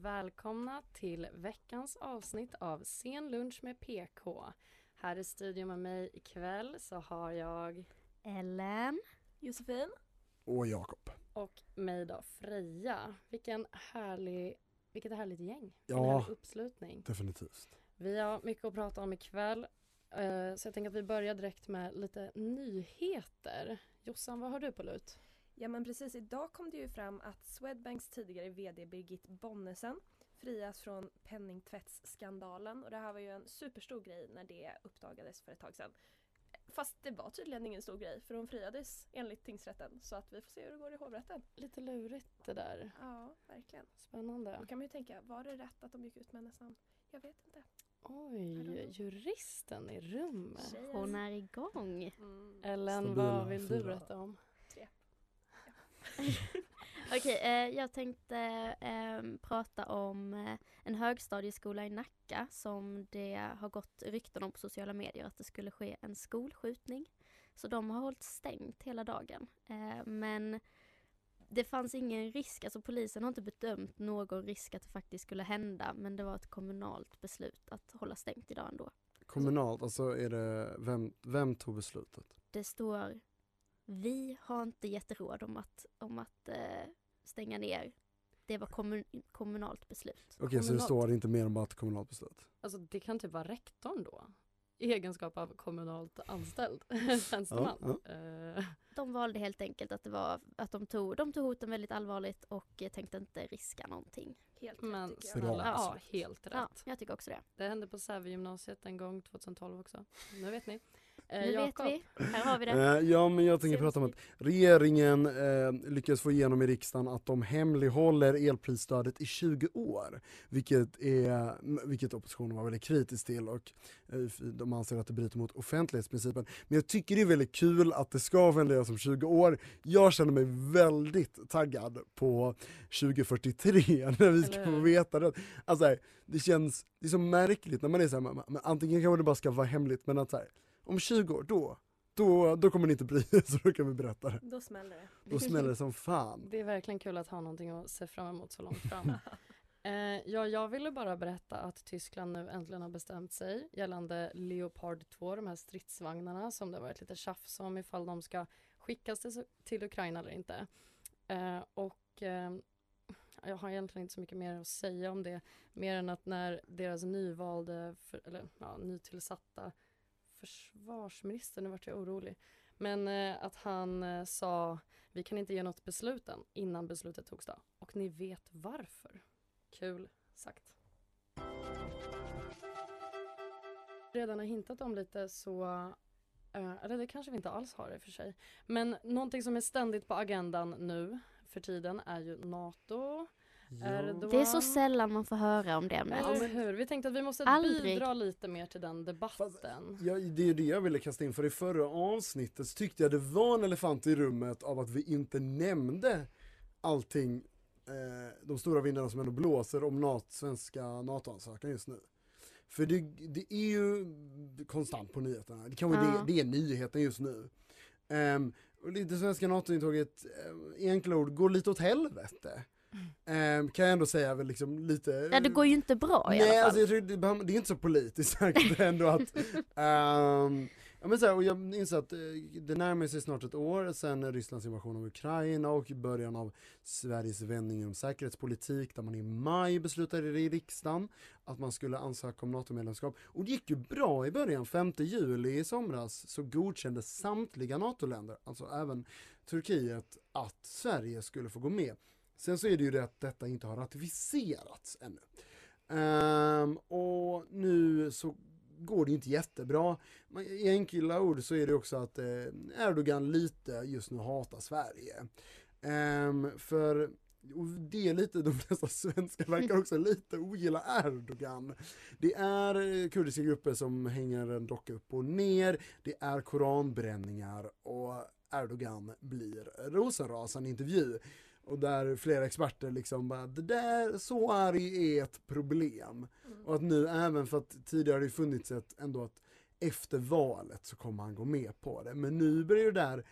Välkomna till veckans avsnitt av Sen lunch med PK. Här i studion med mig ikväll så har jag Ellen, Josefin och Jakob. Och mig då, Freja. Vilken härlig, vilket härligt gäng. Ja, härlig uppslutning. definitivt. Vi har mycket att prata om ikväll. eh, Så jag tänker att vi börjar direkt med lite nyheter. Jossan, vad har du på lut? Ja men precis, idag kom det ju fram att Swedbanks tidigare VD Birgit Bonnesen frias från penningtvättsskandalen och det här var ju en superstor grej när det uppdagades för ett tag sedan. Fast det var tydligen ingen stor grej för hon friades enligt tingsrätten så att vi får se hur det går i hovrätten. Lite lurigt det där. Ja, verkligen. Spännande. Då kan man ju tänka, var det rätt att de gick ut med hennes namn? Jag vet inte. Oj, juristen i rummet. Hon är igång. Mm. Ellen, vad vill du berätta om? Okej, eh, jag tänkte eh, prata om eh, en högstadieskola i Nacka som det har gått rykten om på sociala medier att det skulle ske en skolskjutning. Så de har hållit stängt hela dagen. Eh, men det fanns ingen risk, alltså polisen har inte bedömt någon risk att det faktiskt skulle hända men det var ett kommunalt beslut att hålla stängt idag ändå. Kommunalt, alltså är det, vem, vem tog beslutet? Det står vi har inte gett råd om att, om att eh, stänga ner. Det var kommun, kommunalt beslut. Okej, så det Kommunalt. står inte mer om ett kommunalt beslut? Alltså det kan typ vara rektorn då. I egenskap av kommunalt anställd tjänsteman. Ja, Eh, De valde helt enkelt att det var att de tog, de tog hoten väldigt allvarligt och eh, tänkte inte riska någonting. Helt men rätt tycker jag. ja helt rätt. Ja, jag tycker också det. Det hände på Sävegymnasiet en gång 2012 också. Nu vet ni. Eh, Nu vet vi, här har vi det. Eh, ja men jag tänker prata om att regeringen eh, lyckades få igenom i riksdagen att de hemlighåller elprisstödet i 20 år. Vilket, är, vilket oppositionen var väldigt kritisk till och eh, de anser att det bryter mot offentlighetsprincipen. Men jag tycker det är väldigt kul att det ska offentliggöras om 20 år. Jag känner mig väldigt taggad på 2043 när vi ska få veta det. Alltså det känns, det är så märkligt när man är såhär, antingen kanske det bara ska vara hemligt men att så här, om 20 år, då, då, då kommer ni inte bry er så då kan vi berätta det. Då smäller det. Då smäller det som fan. det är verkligen kul att ha någonting att se fram emot så långt fram. Eh, ja, jag ville bara berätta att Tyskland nu äntligen har bestämt sig gällande Leopard 2, de här stridsvagnarna som det har varit lite tjafs om ifall de ska skickas till, till Ukraina eller inte. Eh, och eh, jag har egentligen inte så mycket mer att säga om det, mer än att när deras nyvalde, för, eller ja, nytillsatta försvarsminister, nu vart jag orolig, men eh, att han eh, sa vi kan inte ge något beslut än innan beslutet togs då. Och ni vet varför. Kul sagt. Redan har hintat om lite så, eh, eller det kanske vi inte alls har i och för sig. Men någonting som är ständigt på agendan nu för tiden är ju NATO. Erdogan. Det är så sällan man får höra om det ämnet. Eller hur? Vi tänkte att vi måste Aldrig. bidra lite mer till den debatten. Ja, det är ju det jag ville kasta in, för i förra avsnittet så tyckte jag det var en elefant i rummet av att vi inte nämnde allting, eh, de stora vindarna som ändå blåser om nat svenska NATO-ansökan just nu. För det, det är ju konstant på nyheterna, det, kan vara Ja. det, det är nyheten just nu. Um, och det svenska NATO-intåget, eh, enkla ord, går lite åt helvete. Ehm, kan jag ändå säga väl liksom lite Ja, det går ju inte bra i Nej, alla fall. alltså jag tror det, är inte så politiskt sagt ändå att ehm, ja, men så här, och jag inser att eh, det närmar sig snart ett år sedan Rysslands invasion av Ukraina och början av Sveriges vändning inom säkerhetspolitik där man i maj beslutade i riksdagen att man skulle ansöka om NATO-medlemskap. Och det gick ju bra i början, 5 juli i somras så godkände samtliga NATO-länder, alltså även Turkiet, att Sverige skulle få gå med. Sen så är det ju det att detta inte har ratificerats ännu. Um, och nu så går det inte jättebra. Men I enkla ord så är det också att eh, Erdogan lite just nu hatar Sverige. Um, för och det är lite, de flesta svenskar verkar också lite ogilla Erdogan. Det är eh, kurdiska grupper som hänger en docka upp och ner, det är koranbränningar och Erdogan blir rosenrasande intervju. Och där flera experter liksom bara, det där, så arg är ett problem. Och att nu även för att tidigare har det funnits ett, ändå att efter valet så kommer han gå med på det. Men nu börjar det där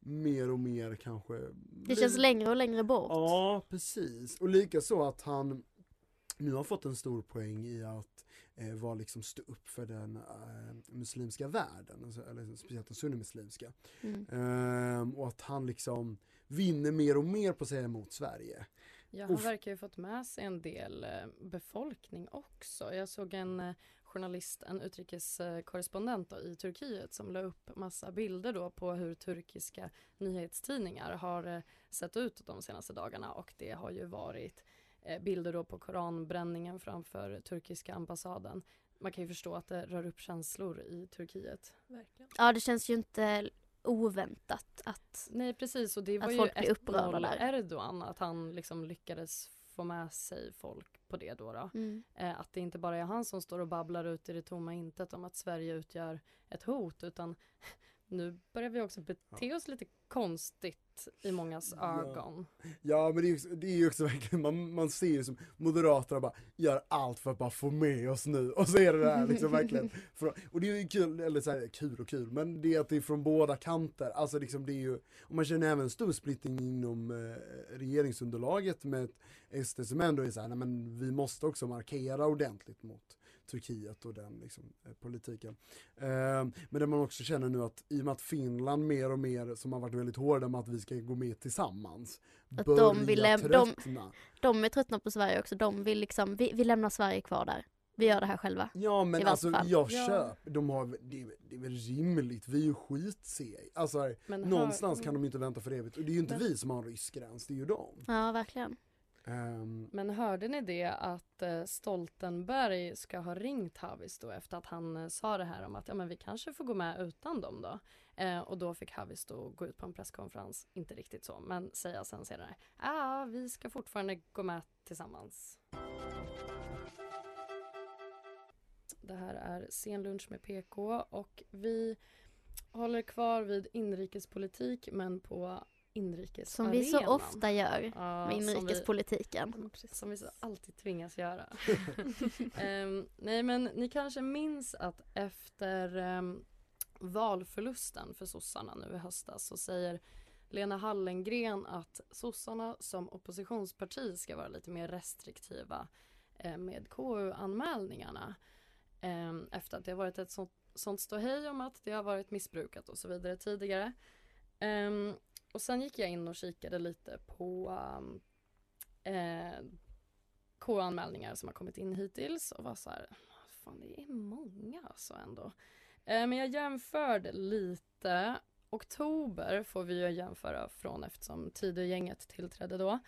mer och mer kanske... Det känns längre och längre bort. Ja, precis. Och likaså att han nu har fått en stor poäng i att eh, vara liksom stå upp för den eh, muslimska världen, alltså, eller speciellt den sunnimuslimska. Mm. Ehm, och att han liksom vinner mer och mer på att säga emot Sverige. Ja, han verkar ju fått med sig en del eh, befolkning också. Jag såg en eh, journalist, en utrikeskorrespondent i Turkiet som la upp massa bilder då på hur turkiska nyhetstidningar har eh, sett ut de senaste dagarna och det har ju varit bilder då på koranbränningen framför turkiska ambassaden. Man kan ju förstå att det rör upp känslor i Turkiet. Verkligen. Ja, det känns ju inte oväntat att Nej precis och det var Att ju ett där. Erdogan att han liksom lyckades få med sig folk på det då. då. Mm. Eh, att det inte bara är han som står och babblar ut i det tomma intet om att Sverige utgör ett hot utan nu börjar vi också bete oss lite konstigt i mångas Ja. ögon. Ja men det är ju också, det är också verkligen, man, man ser ju som Moderaterna bara gör allt för att bara få med oss nu och så är det det här liksom verkligen. För, och det är ju kul, eller så här, kul och kul, men det är att det är från båda kanter. Alltså liksom det är ju, och man känner även stor splittring inom eh, regeringsunderlaget med ett SD som ändå är så här, nej men vi måste också markera ordentligt mot Turkiet och den liksom, eh, politiken. Eh, men det man också känner nu att i och med att Finland mer och mer, som har varit väldigt hårda med att vi ska gå med tillsammans, Att börjar de vill läm- de- tröttna. de är tröttna på Sverige också. De vill liksom, vi, vi lämnar Sverige kvar där. Vi gör det här själva. Ja men alltså fall. jag Ja. köper, de har, det, är, det är väl rimligt, vi är ju skitseg. Alltså här, någonstans kan de inte vänta för evigt och det är ju inte Men- vi som har en rysk gräns, det är ju de. Ja, verkligen. Um, Men hörde ni det att eh, Stoltenberg ska ha ringt Havis då efter att han eh, sa det här om att ja men vi kanske får gå med utan dem då. Eh, och då fick Havis då gå ut på en presskonferens, inte riktigt så, men säga sen senare, ja vi ska fortfarande gå med tillsammans. Det här är sen lunch med PK och vi håller kvar vid inrikespolitik men på inrikesarenan. Som vi så ofta gör Ja, med som vi- inrikespolitiken. som vi så alltid tvingas göra. Ehm, nej men ni kanske minns att efter um, valförlusten för sossarna nu i höstas så säger Lena Hallengren att sossarna som oppositionsparti ska vara lite mer restriktiva eh, med KU-anmälningarna. Ehm, efter att det har varit ett sånt, sånt ståhej om att det har varit missbrukat och så vidare tidigare och sen gick jag in och kikade lite på um, eh, KU-anmälningar som har kommit in hittills och var så här, fan det är många alltså ändå. Eh, men jag jämförde lite. Oktober får vi ju jämföra från eftersom Tidögänget tillträdde då.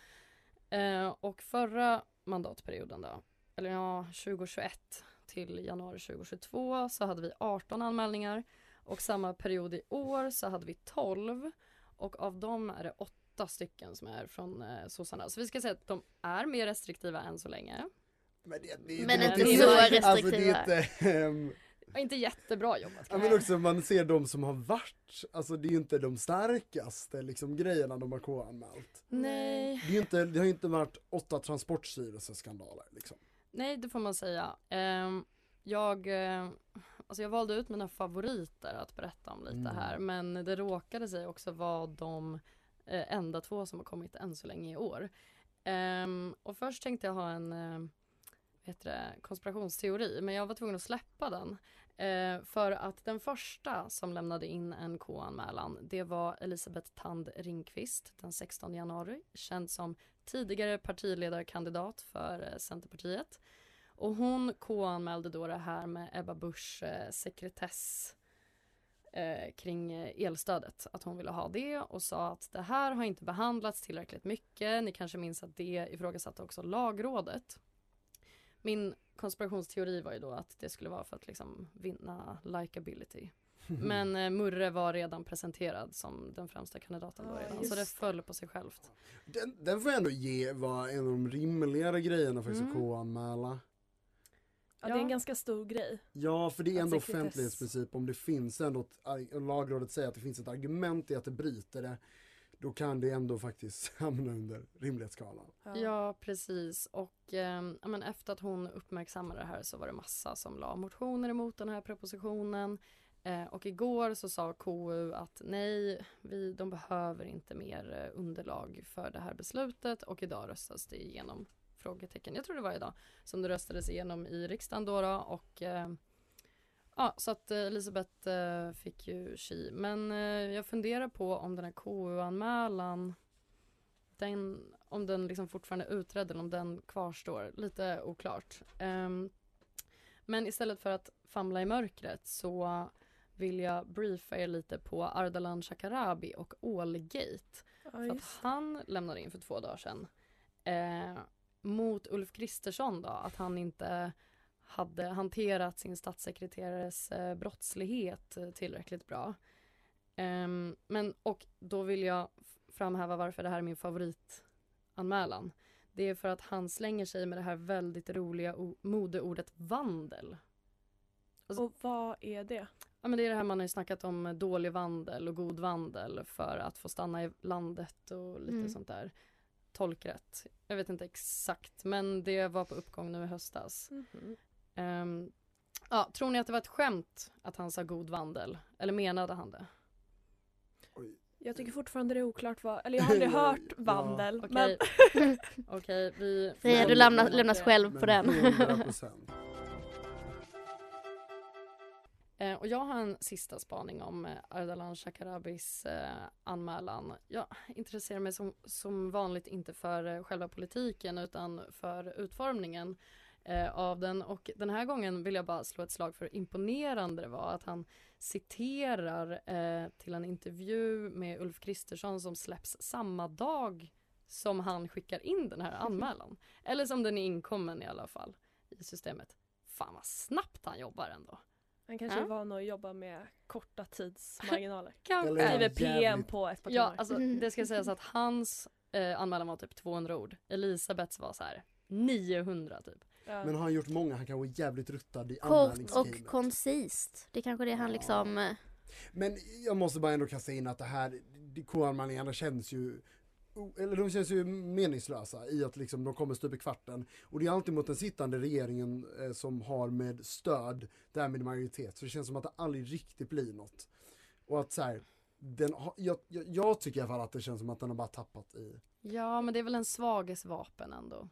Eh, och förra mandatperioden då, eller ja 2021 till januari 2022 så hade vi 18 anmälningar och samma period i år så hade vi 12 och av dem är det åtta stycken som är från eh, sossarna. Så vi ska säga att de är mer restriktiva än så länge. men det, det, Men det, inte det, så Alltså det restriktiva. är inte, Och inte jättebra jobbat ja, men också man ser de som har varit, alltså det är ju inte de starkaste liksom grejerna de har K-anmält. Nej, Det, är inte, det har ju inte varit åtta transportstyrelseskandaler liksom. nej det får man säga. Ehm, jag, eh, alltså jag valde ut mina favoriter att berätta om lite Mm. här men det råkade sig också vara de eh, enda två som har kommit än så länge i år. Ehm, och först tänkte jag ha en vad heter det, konspirationsteori men jag var tvungen att släppa den. Eh, för att den första som lämnade in en K-anmälan det var Elisabeth Tand Ringqvist den 16 januari, känd som tidigare partiledarkandidat för eh, Centerpartiet. Och hon K-anmälde då det här med Ebba Busch eh, sekretess eh, kring eh, elstödet, att hon ville ha det och sa att det här har inte behandlats tillräckligt mycket. Ni kanske minns att det ifrågasatte också lagrådet. Min konspirationsteori var ju då att det skulle vara för att liksom vinna likability. Men eh, Murre var redan presenterad som den främsta kandidaten då Ja, redan, just så det det. föll på sig självt. Den, den får jag ändå ge var en av de rimligare grejerna faktiskt Mm. att KU-anmäla. Ja, det är en ganska stor grej. Ja, för det är ändå offentlighetsprincip. Om det finns ändå, ett, lagrådet säger att det finns ett argument i att det bryter det, då kan det ändå faktiskt hamna under rimlighetsskalan. Ja, precis. Och ja, men efter att hon uppmärksammade det här så var det massa som la motioner emot den här propositionen. Eh, och igår så sa KU att nej, vi, de behöver inte mer eh, underlag för det här beslutet och idag röstas det igenom. Frågetecken. Jag tror det var idag som det röstades igenom i riksdagen då, då och eh, ja, så att eh, Elisabeth eh, fick ju tji. Men eh, jag funderar på om den här KU-anmälan den, om den liksom fortfarande är utredd eller om den kvarstår. Lite oklart. Ehm, men istället för att famla i mörkret så vill jag briefa er lite på Ardalan Shekarabi och Ålgate. Ja, för att han lämnade in för två dagar sedan eh, mot Ulf Kristersson då, att han inte hade hanterat sin statssekreterares eh, brottslighet eh, tillräckligt bra. Ehm, men, och då vill jag framhäva varför det här är min favoritanmälan. Det är för att han slänger sig med det här väldigt roliga modeordet vandel. Alltså- Och vad är det? Ja men det är det här man har ju snackat om dålig vandel och god vandel för att få stanna i landet och lite Mm. sånt där. Tolkrätt. Jag vet inte exakt men det var på uppgång nu i höstas. Mhm. Ehm, ja, tror ni att det var ett skämt att han sa god vandel? Eller menade han det? Jag tycker fortfarande det är oklart vad, eller jag har aldrig hört vandel. Okej, Men Okej, vi... Fria, du lämnar, lämnas själv på den. 100%. Eh, och jag har en sista spaning om eh, Ardalan Shekarabis eh, anmälan. Jag intresserar mig som, som vanligt inte för själva politiken utan för utformningen av den. Och den här gången vill jag bara slå ett slag för hur imponerande det var att han citerar eh, till en intervju med Ulf Kristersson som släpps samma dag som han skickar in den här anmälan. Eller som den är inkommen i alla fall i systemet. Fan vad snabbt han jobbar ändå. Han kanske Ja. är van att jobba med korta tidsmarginaler. Kanske. Skriver PM på ett par Ja, timmar. alltså det ska sägas att hans eh, anmälan var typ 200 ord. Elisabeths var så här 900 typ. Ja. Men har han gjort många, han kan vara jävligt ruttad i Kort och koncist. Det är kanske det han liksom... eh, Men jag måste bara ändå kasta in att det här, de KU-anmälningarna känns ju eller de känns ju meningslösa i att liksom de kommer stup i kvarten. Och det är alltid mot den sittande regeringen eh, som har med stöd, därmed majoritet. Så det känns som att det aldrig riktigt blir något. Och att så här, den har, jag, jag, jag tycker i alla fall att det känns som att den har bara tappat i. Ja, men det är väl en svages vapen ändå.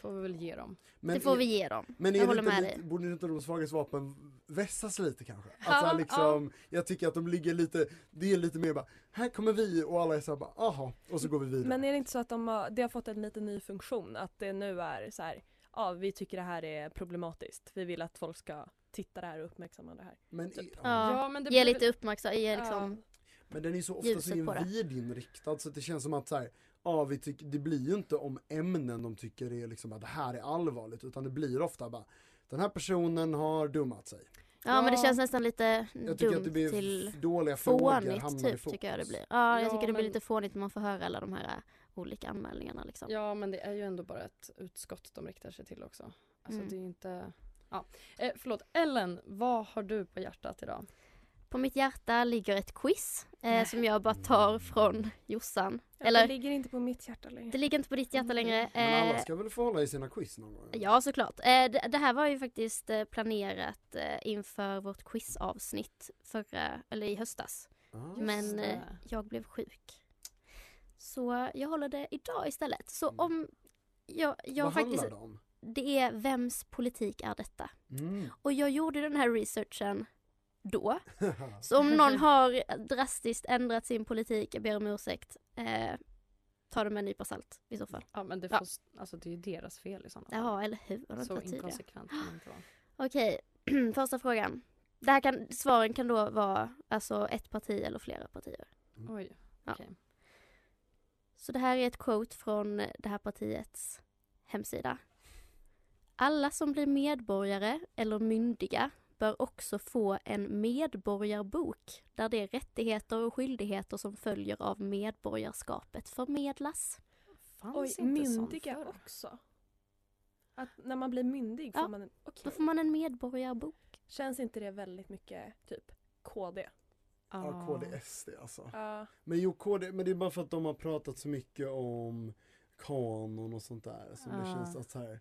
Det får vi väl ge dem. Men det får är- vi ge dem. Men jag håller inte med lite, dig. borde inte de svagaste vapen vässas lite kanske? Ja, Alltså liksom, jag tycker att de ligger lite, det är lite mer bara, här kommer vi och alla är såhär bara, aha, och så går vi vidare. Men är det inte så att de har, det har fått en lite ny funktion? Att det nu är så här, ja vi tycker det här är problematiskt. Vi vill att folk ska titta det här och uppmärksamma det här. Men, Typ. Ja, Ja, men det ge blir lite uppmärksamhet, ge liksom... men den är så ofta så individinriktad så det känns som att så här, ja, vi tycker, det blir ju inte om ämnen de tycker är liksom att det här är allvarligt utan det blir ofta bara, den här personen har dummat sig. Ja, men det Ja. känns nästan lite Jag tycker att det dumt blir till dåliga fånigt typ tycker jag det blir. Ja, jag Ja, tycker det blir men- lite fånigt när man får höra alla de här äh, olika anmälningarna liksom. Ja, men det är ju ändå bara ett utskott de riktar sig till också. Alltså Mm. det är ju inte... Ja. Eh, förlåt, Ellen, vad har du på hjärtat idag? På mitt hjärta ligger ett quiz eh, som jag bara tar från Jossan. Ja, Eller, Det ligger inte på mitt hjärta längre. det ligger inte på ditt hjärta längre. Men alla Eh, ska väl få hålla i sina quiz någon gång? Ja, såklart. Eh, det, det här var ju faktiskt eh, planerat eh, inför vårt quizavsnitt förra, eller i höstas. Ah. Men eh, jag blev sjuk. Så jag håller det idag istället. Så om jag, jag Vad faktiskt, handlar det om? det är vems politik är detta? Mm. Och jag gjorde den här researchen då. Så om någon har drastiskt ändrat sin politik, jag ber om ursäkt. Eh, ta det med en nypa salt i så fall. Ja, men det, Ja. får, alltså, det är ju deras fel i sådana fall. Ja, eller hur? Så inkonsekvent kan man inte vara. Okej, första frågan. Det här kan, svaren kan då vara alltså ett parti eller flera partier. Oj, Ja. okej. Så det här är ett quote från det här partiets hemsida. Alla som blir medborgare eller myndiga bör också få en medborgarbok där de rättigheter och skyldigheter som följer av medborgarskapet förmedlas. Fanns Oj, inte myndiga förr. också? Att när man blir myndig får Ja, man en... Okej. Då får man en medborgarbok. Känns inte det väldigt mycket typ KD? Ja, KDSD alltså. Ja. Men jo, KD, men det är bara för att de har pratat så mycket om kanon och sånt där. Så det Ja. känns att så här,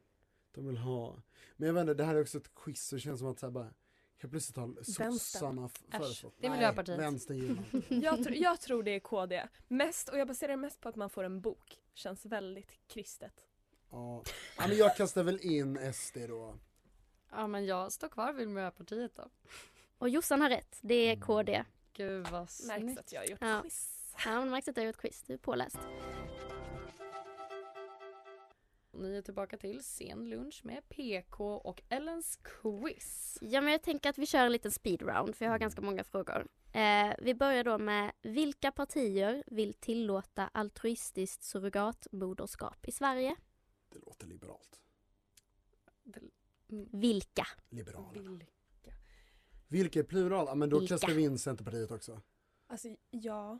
de vill ha. Men jag vet inte, det här är också ett quiz så det känns som att så här bara Helt plötsligt har sossarna föreslått. det är Miljöpartiet. Vänstern. Jag, tr- jag tror det är KD. Mest, och jag baserar det mest på att man får en bok. Känns väldigt kristet. Ja. ja, men jag kastar väl in SD då. Ja men jag står kvar vid Miljöpartiet då. Och Jossan har rätt, det är KD. Gud vad Märks snyggt. att jag har gjort Ja. quiz. Ja, men märks att jag har gjort quiz, du är påläst. Ni är tillbaka till sen lunch med PK och Ellens quiz. Ja, men jag tänker att vi kör en liten speedround för jag har ganska många frågor. Eh, vi börjar då med vilka partier vill tillåta altruistiskt surrogatmoderskap i Sverige? Det låter liberalt. Vilka? Liberalerna. Vilka är plural? Ja, men då Vilka? kastar vi in Centerpartiet också. Alltså ja.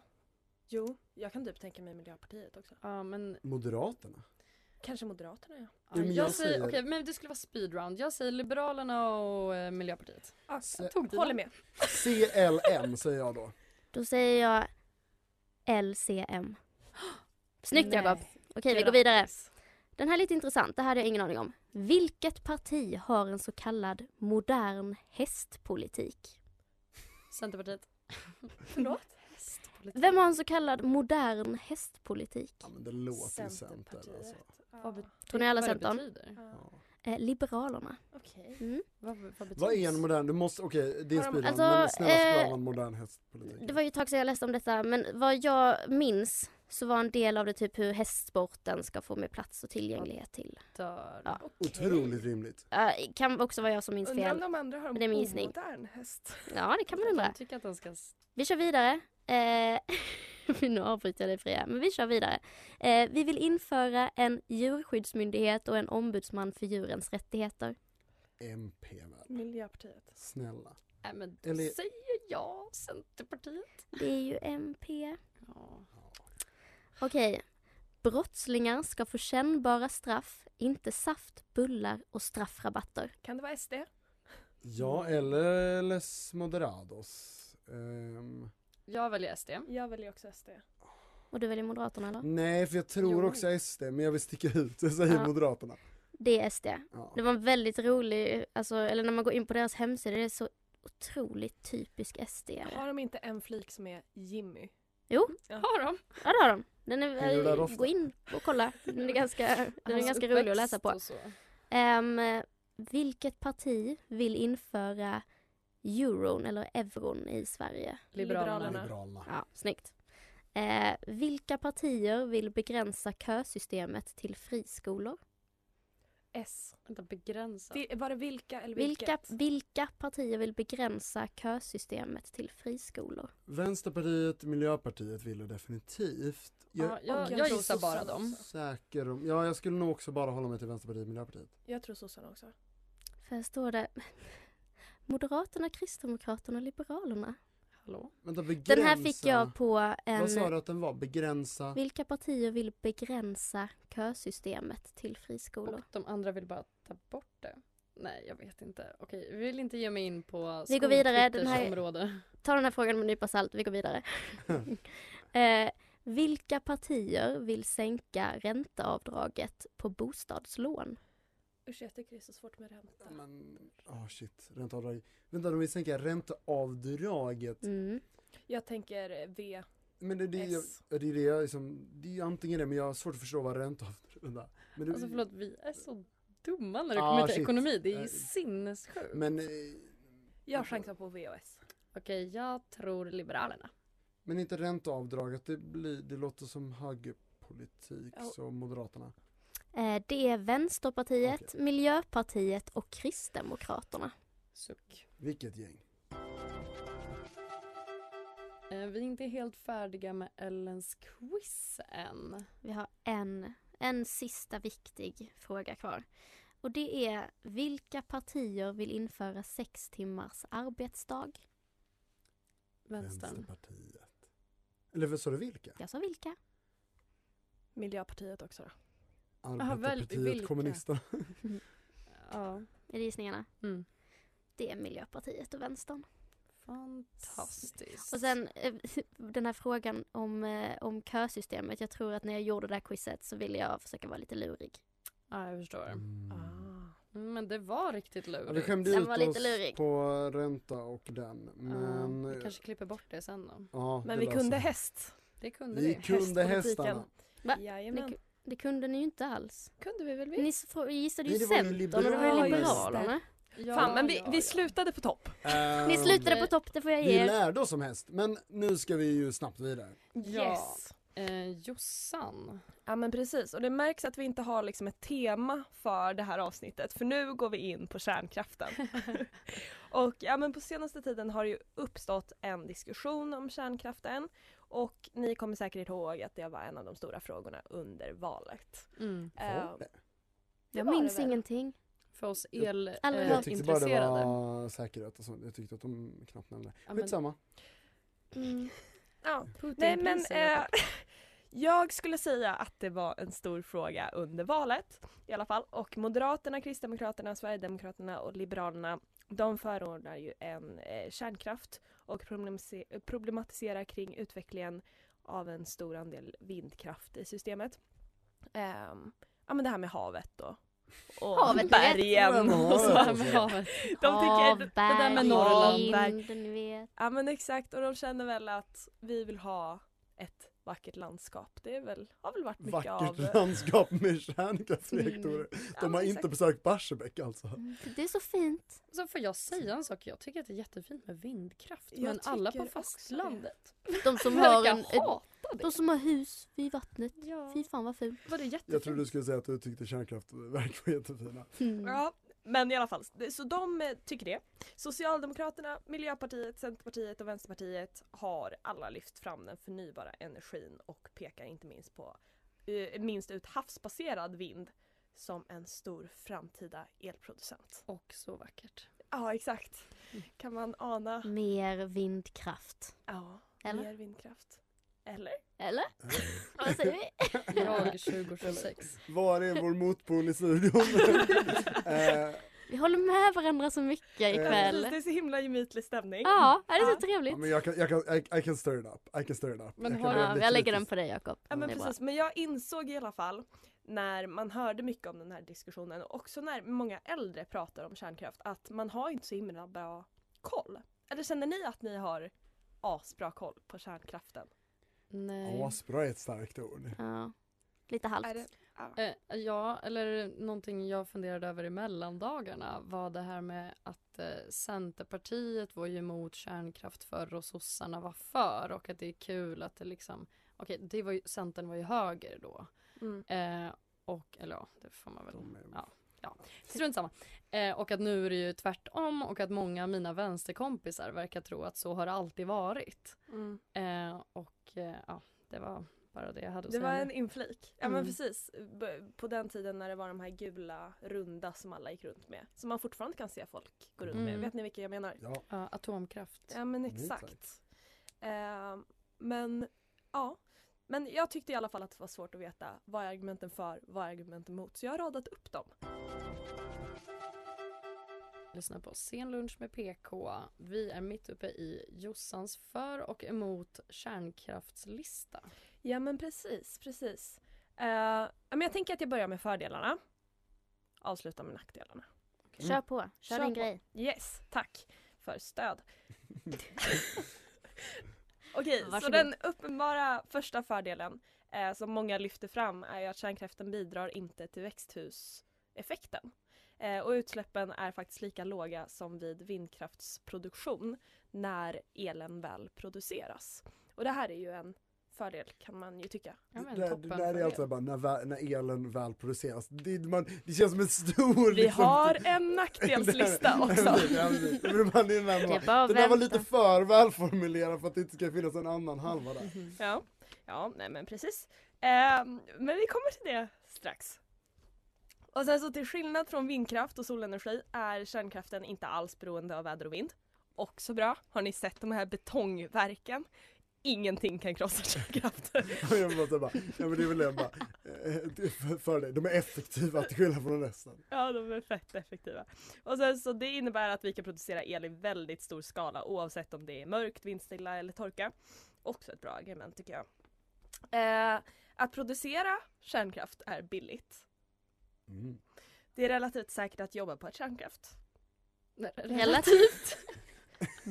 Jo, jag kan typ tänka mig Miljöpartiet också. Ja men, Moderaterna. Kanske Moderaterna ja. ja, men jag, jag säger, säger- okej men det skulle vara speedround. Jag säger Liberalerna och eh, Miljöpartiet. ja Se- Tog håller med. CLM säger jag då. Då säger jag LCM. Snyggt. Jakob! Okej, vi går vidare. Den här är lite intressant, det här hade jag ingen aning om. Vilket parti har en så kallad modern hästpolitik? Centerpartiet. Förlåt? Hästpolitik. Vem har en så kallad modern hästpolitik? Ja men det låter ju Center Centerpartiet. alltså. Vad det Centern? betyder? Ja. Eh, Liberalerna. Okej. Mm. Vad, vad betyder Vad är en modern, du måste, okej det är speedrun, Alltså, men snälla förklara eh, vad en modern hästpolitik Det var ju ett tag sedan jag läste om detta men vad jag minns så var en del av det typ hur hästsporten ska få mer plats och tillgänglighet till. Dör. Ja. Otroligt rimligt. Uh, kan också vara jag som minns Undrar om fel. de andra har Men det är min en gissning. omodern häst. Ja det kan man undra. Jag tycker att de ska... s- Vi kör vidare. Eh, nu avbryter jag dig Freja, men vi kör vidare. Eh, vi vill införa en djurskyddsmyndighet och en ombudsman för djurens rättigheter. MP väl, Miljöpartiet. snälla. Nej men då Eller- säger jag Centerpartiet. Det är ju MP. Ja. Okej. Brottslingar ska få kännbara straff, inte saft, bullar och straffrabatter. Kan det vara SD? Ja eller Les Moderados. Ehm, Jag väljer SD. Jag väljer också SD. Och du väljer Moderaterna eller? nej för jag tror Jo. också SD men jag vill sticka ut, jag säger Ja. Moderaterna. Det är SD. Ja. Det var en väldigt rolig, alltså, eller när man går in på deras hemsida, det är så otroligt typisk SD. Har de inte en flik som är Jimmy? Jo, Har de? ja det har de. Den är, gå in och kolla. Den är ganska, den är ganska rolig att läsa på. Ehm, vilket parti vill införa euron eller euron i Sverige? Liberalerna. Liberalerna. Ja, snyggt. Eh, vilka partier vill begränsa kösystemet till friskolor? S. Vänta, begränsa. Det, var det vilka eller Vilka, vilka partier vill begränsa kösystemet till friskolor? Vänsterpartiet, Miljöpartiet vill det definitivt. Jag Ja, jag, jag, jag gissar bara dem. säker om, ja jag skulle nog också bara hålla mig till Vänsterpartiet, Miljöpartiet. Jag tror sossarna också. För här står det Moderaterna, Kristdemokraterna och Liberalerna. Hallå? Vänta, begränsa. Den här fick jag på Vad sa en... du att den var? Begränsa? Vilka partier vill begränsa kösystemet till friskolor? Och de andra vill bara ta bort det. Nej, jag vet inte. Okej, vi vill inte ge mig in på Vi går vidare, den här- område. Ta den här frågan med en nypa salt, vi går vidare. eh, vilka partier vill sänka ränteavdraget på bostadslån? Usch jag tycker det är så svårt med ränta. Men, oh shit, ränteavdrag. Vänta, de vill sänka ränteavdraget. Mm. Jag tänker V. Men det, det, jag, S. det är det jag liksom, det är antingen det men jag har svårt att förstå vad ränteavdrag. Men det, Alltså förlåt, vi är så dumma när det Ah, kommer till shit. ekonomi. Det är ju Eh, sinnessjukt. men, eh, Jag chansar på V och S. Okej, jag tror Liberalerna. men inte ränteavdraget, det, blir, det låter som högerpolitik, Ja. så Moderaterna. Eh, det är Vänsterpartiet, Miljöpartiet och Kristdemokraterna. Suck. Vilket gäng. Eh, vi är inte helt färdiga med Ellens quiz än. Vi har en, en sista viktig fråga kvar. Och det är vilka partier vill införa sex timmars arbetsdag? Vänstern. Vänsterpartiet. Eller sa du vilka? Jag sa vilka? Miljöpartiet också då. Arbetarpartiet, kommunisterna. Ja. Gissningarna? Mm. Det är Miljöpartiet och Vänstern. Fantastiskt. Och sen eh, den här frågan om, eh, om kösystemet. Jag tror att när jag gjorde det här quizet så ville jag försöka vara lite lurig. Ja, jag förstår. Mm. Mm, Men det var riktigt lurigt. Ja, vi skämde ut var lite oss lurig. på ränta och den. Men, Ja, vi kanske klipper bort det sen då. ja, Men vi löser kunde häst. Det kunde Vi vi. kunde hästarna. Va? Jajamän. Det kunde ni ju inte alls. Kunde vi väl? Ni s- gissade ju Nej, det var ju Centern och det var ju Liberalerna. Liberalerna. Ja, Fan, men vi, ja, vi ja. slutade på topp. Ni Ehm, slutade på topp, det får jag Vi ge er. lärde oss som häst, men nu ska vi ju snabbt vidare. Ja. Yes. Eh, Jossan. Ja men precis och det märks att vi inte har liksom ett tema för det här avsnittet för nu går vi in på kärnkraften. och ja men på senaste tiden har det ju uppstått en diskussion om kärnkraften och ni kommer säkert ihåg att det var en av de stora frågorna under valet. Mm. Det? Jag det minns ingenting. För oss el Aldrig eh. Jag tyckte bara det intresserade. var säkerhet och så. Jag tyckte att de knappt nämnde. Men- Skitsamma. Mm. ja. Nej men eh, jag skulle säga att det var en stor fråga under valet i alla fall och Moderaterna, Kristdemokraterna, Sverigedemokraterna och Liberalerna de förordar ju en eh, kärnkraft och problematise- problematiserar kring utvecklingen av en stor andel vindkraft i systemet. Ehm, ja men det här med havet och, och Havet, bergen och så. havet, Så här med havet. De tycker, Hav, det där med berg, Norrland. vet. Ja men exakt och de känner väl att vi vill ha ett vackert landskap. Det är väl, har väl varit mycket Vackert av... landskap med kärnkraftsreaktorer. Ja, De har inte exakt. besökt Barsebäck alltså. Mm, Det är så fint. Så får jag säga en sak? Jag tycker att det är jättefint med vindkraft. Jag men alla på fastlandet De som har, en, de som har hus vid vattnet. Ja. Fy fan vad fult. Var det jättefint? Jag trodde du skulle säga att du tyckte kärnkraftverk var jättefina. Mm. Ja, men i alla fall, så de eh, tycker det. Socialdemokraterna, Miljöpartiet, Centerpartiet och Vänsterpartiet har alla lyft fram den förnybara energin och pekar inte minst på eh, minst ut havsbaserad vind som en stor framtida elproducent. Och så vackert. Ja, exakt. Kan man ana? Mer vindkraft. Ja, Eller? mer vindkraft. Eller? Eller? Vad säger vi? Jag 2026. Var är vår motpol i studion? eh, Vi håller med varandra så mycket Precis, ikväll. det är så himla gemytlig stämning. Ja, det är Ja. så trevligt. ja, men jag kan, jag kan, I, I can stir it up. I can stir it up. Men jag har Ja, jag lägger den på dig Jakob. Ja men bra. men jag insåg i alla fall när man hörde mycket om den här diskussionen och också när många äldre pratar om kärnkraft att man har inte så himla bra koll. Eller känner ni att ni har asbra koll på kärnkraften? Nej. Asbra är ett starkt ord. Ja. Lite halvt. Det, ja. Eh, ja, eller någonting jag funderade över i mellandagarna var det här med att eh, Centerpartiet var ju emot kärnkraft förr och sossarna var för och att det är kul att det liksom, okej, det var ju, Centern var ju höger då. Mm. Eh, och, eller ja, det får man väl, De är- ja, ja, strunt samma. Eh, och att nu är det ju tvärtom och att många av mina vänsterkompisar verkar tro att så har det alltid varit. Mm. Eh, och eh, ja, det var bara det jag hade att Det säga. var en inflik. Ja men Mm. precis. B- På den tiden när det var de här gula runda som alla gick runt med. Som man fortfarande kan se folk gå runt med. Mm. Vet ni vilka jag menar? Ja. Ja, atomkraft. Ja men exakt. Eh, men ja. Men jag tyckte i alla fall att det var svårt att veta vad är argumenten för, vad är argumenten emot. Så jag har radat upp dem. lyssnar på Sen lunch med PK. Vi är mitt uppe i Jossans för och emot kärnkraftslista. Ja men precis, precis. Ja, men jag tänker att jag börjar med fördelarna. Avslutar med nackdelarna. Kör på, kör, Kör din på. grej. Yes, tack för stöd. Okej, så Varsågod. den uppenbara första fördelen eh, som många lyfter fram är ju att kärnkraften bidrar inte till växthuseffekten. Eh, och utsläppen är faktiskt lika låga som vid vindkraftsproduktion när elen väl produceras. Och det här är ju en fördel kan man ju tycka. Ja, men Det, där är alltså bara när, när elen väl produceras. Det, man, det känns som en stor... Vi liksom- har en nackdelslista också. Man- det där- Det där var lite för välformulerad för att det inte ska finnas en annan halva där. Ja, ja nej men precis. Ehm, men vi kommer till det strax. Och sen så till skillnad från vindkraft och solenergi är kärnkraften inte alls beroende av väder och vind. Också bra. Har ni sett de här betongverken? Ingenting kan krossa kärnkraften. Jag så bara, ja men det är väl det bara, eh, för, för det. De är effektiva till skillnad från resten. Ja, de är fett effektiva. Och sen så det innebär att vi kan producera el i väldigt stor skala oavsett om det är mörkt, vindstilla eller torka. Också ett bra argument tycker jag. Eh, att producera kärnkraft är billigt. Mm. Det är relativt säkert att jobba på ett kärnkraft. Relativt.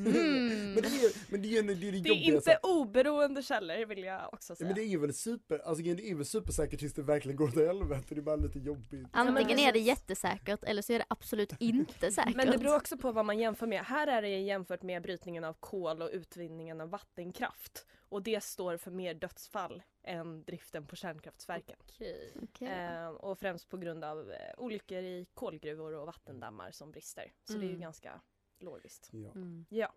Mm. Men det är men det är, det är det Det är inte oberoende källor vill jag också Ja, säga. men det är väl super, alltså det är väl supersäkert tills det verkligen går åt helvete. Det är bara lite jobbigt. Antingen är det jättesäkert eller så är det absolut inte säkert. Men det beror också på vad man jämför med. Här är det jämfört med brytningen av kol och utvinningen av vattenkraft. Och det står för mer dödsfall än driften på kärnkraftverken. Okej. Okej. Eh, och främst på grund av eh, olyckor i kolgruvor och vattendammar som brister. Så det är ju Mm. ganska logiskt. Ja, Mm. Ja.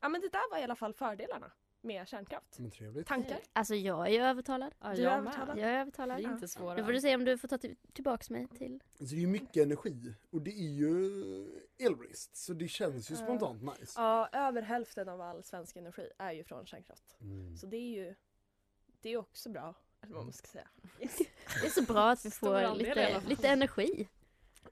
ja men det där var i alla fall fördelarna med kärnkraft. men trevligt. Tankar? Alltså jag är ju övertalad. Ja, Du är jag övertalad? Jag är övertalad. Vi är inte svåra. Nu får du se om du får ta till- tillbaks mig till... Alltså det är ju mycket energi och det är ju elbrist. Så det känns ju Ja. spontant nice. Ja, över hälften av all svensk energi är ju från kärnkraft. Mm. Så det är ju det är också bra. Eller vad man ska säga. Yes. Det är så bra att vi får lite, lite energi.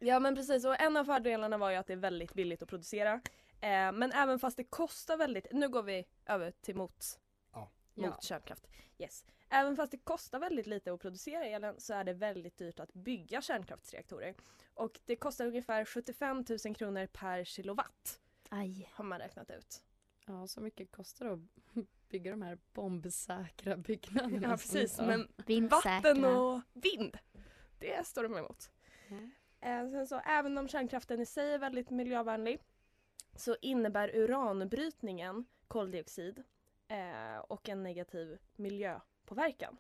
Ja men precis och en av fördelarna var ju att det är väldigt billigt att producera. Eh, men även fast det kostar väldigt, nu går vi över till mot, Ja. mot Ja. kärnkraft. Yes. Även fast det kostar väldigt lite att producera elen så är det väldigt dyrt att bygga kärnkraftsreaktorer. Och det kostar ungefär 75 000 kronor per kilowatt Aj. har man räknat ut. Ja, så mycket kostar det att bygga de här bombsäkra byggnaderna. Ja precis men Vindsäkra. vatten och vind, det står de emot. Mm. Eh, sen så, även om kärnkraften i sig är väldigt miljövänlig så innebär uranbrytningen koldioxid eh, och en negativ miljöpåverkan.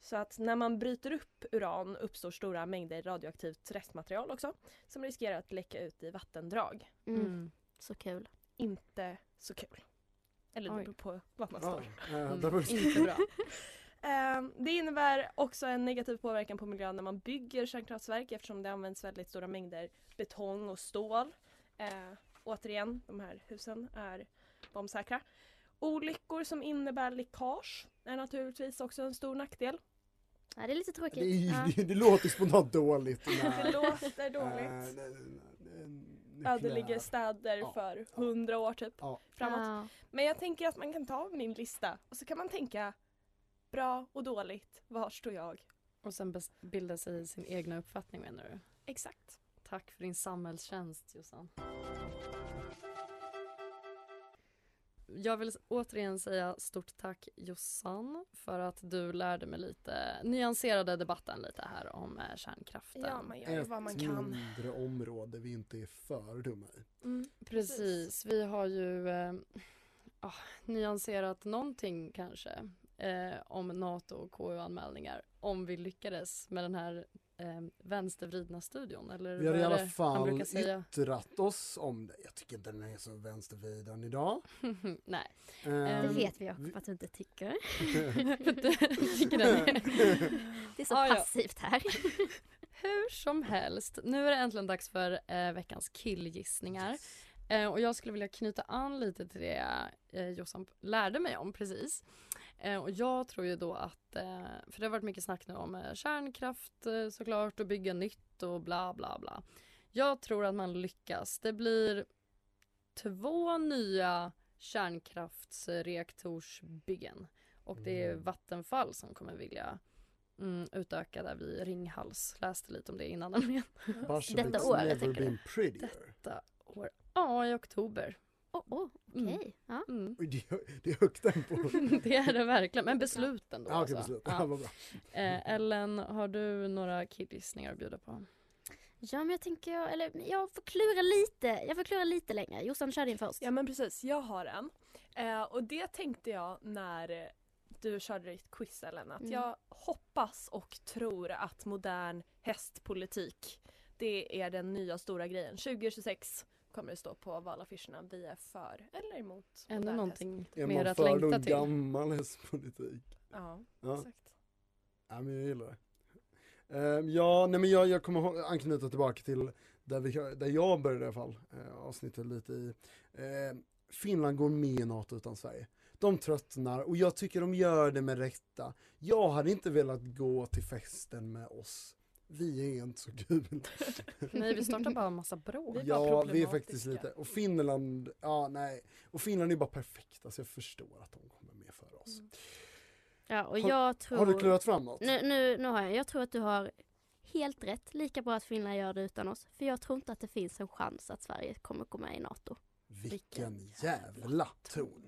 Så att när man bryter upp uran uppstår stora mängder radioaktivt restmaterial också som riskerar att läcka ut i vattendrag. Mm. Mm. Så kul. Inte så kul. Eller det beror på var man står. eh, Mm. Inte bra. Eh, Det innebär också en negativ påverkan på miljön när man bygger kärnkraftverk eftersom det används väldigt stora mängder betong och stål. Eh, återigen, de här husen är bombsäkra. Olyckor som innebär läckage är naturligtvis också en stor nackdel. Ja, det är lite det, tråkigt. Ja. det, det låter spontant dåligt. Det låter Eh, dåligt. det- det- Ödeligger städer Ja. för hundra år typ Ja. framåt. Ja. Men jag tänker att man kan ta min lista och så kan man tänka bra och dåligt, var står jag? Och sen bilda sig sin egna uppfattning menar du? Exakt. Tack för din samhällstjänst Jossan. Jag vill återigen säga stort tack Jossan för att du lärde mig lite, nyanserade debatten lite här om eh, kärnkraften. Ja, man gör ju vad man Ett kan. mindre område vi inte är för dumma i. Mm, Precis, vi har ju eh, ah, nyanserat någonting kanske eh, om NATO och KU-anmälningar om vi lyckades med den här eh, vänstervridna studion eller Vi har i alla fall yttrat oss om det. Jag tycker inte den är så vänstervriden idag. Nej. Ehm, Det Um, vet vi Jakob att du inte tycker. Tycker Det är så Ah, passivt här. Hur som helst, nu är det äntligen dags för eh, veckans killgissningar. Eh, och jag skulle vilja knyta an lite till det eh, Jossan lärde mig om precis. Eh, och jag tror ju då att, eh, för det har varit mycket snack nu om eh, kärnkraft eh, såklart och bygga nytt och bla bla bla. Jag tror att man lyckas. Det blir två nya kärnkraftsreaktorsbyggen. Och det är Mm. Vattenfall som kommer vilja mm, utöka där vid Ringhals. Läste lite om det innan nämligen. Detta året, never tänker. Detta år. Ja, i oktober. Åh, oh, okej. Mm. Ja. Mm. Oj, det, är- det är högt tempo. det är det verkligen, men besluten då Ja, okej, alltså. beslut. Ja. Ja. Eh, Ellen, har du några killgissningar att bjuda på? ja, men jag tänker, jag, eller jag får klura lite. Jag får klura lite längre. Jossan, kör din först. Ja men precis, jag har en. Eh, och det tänkte jag när du körde ditt quiz Ellen, att Mm. jag hoppas och tror att modern hästpolitik det är den nya stora grejen. 2026 kommer det stå på valaffischerna. Vi är för eller emot Ännu modern någonting Är mer man att för längta till. gammal hästpolitik? Ja, Ja. exakt. Ja men jag gillar det. Ehm, ja, nej men jag, jag kommer anknyta tillbaka till där, vi, där jag började i alla fall, uh, avsnittet lite i. Ehm, Finland går med i NATO utan Sverige. De tröttnar och jag tycker de gör det med rätta. Jag hade inte velat gå till festen med oss. Vi är inte så kul. Nej, vi startar bara en massa bråk. Vi är bara ja, vi är faktiskt lite, och Finland, ja nej. Och Finland är bara perfekta så jag förstår att de kommer med för oss. Ja, och Har- jag tror... Har du klurat fram något? Nu, nu, nu har jag. Jag tror att du har helt rätt. Lika bra att Finland gör det utan oss. För jag tror inte att det finns en chans att Sverige kommer gå med i NATO. Vilken jävla ton.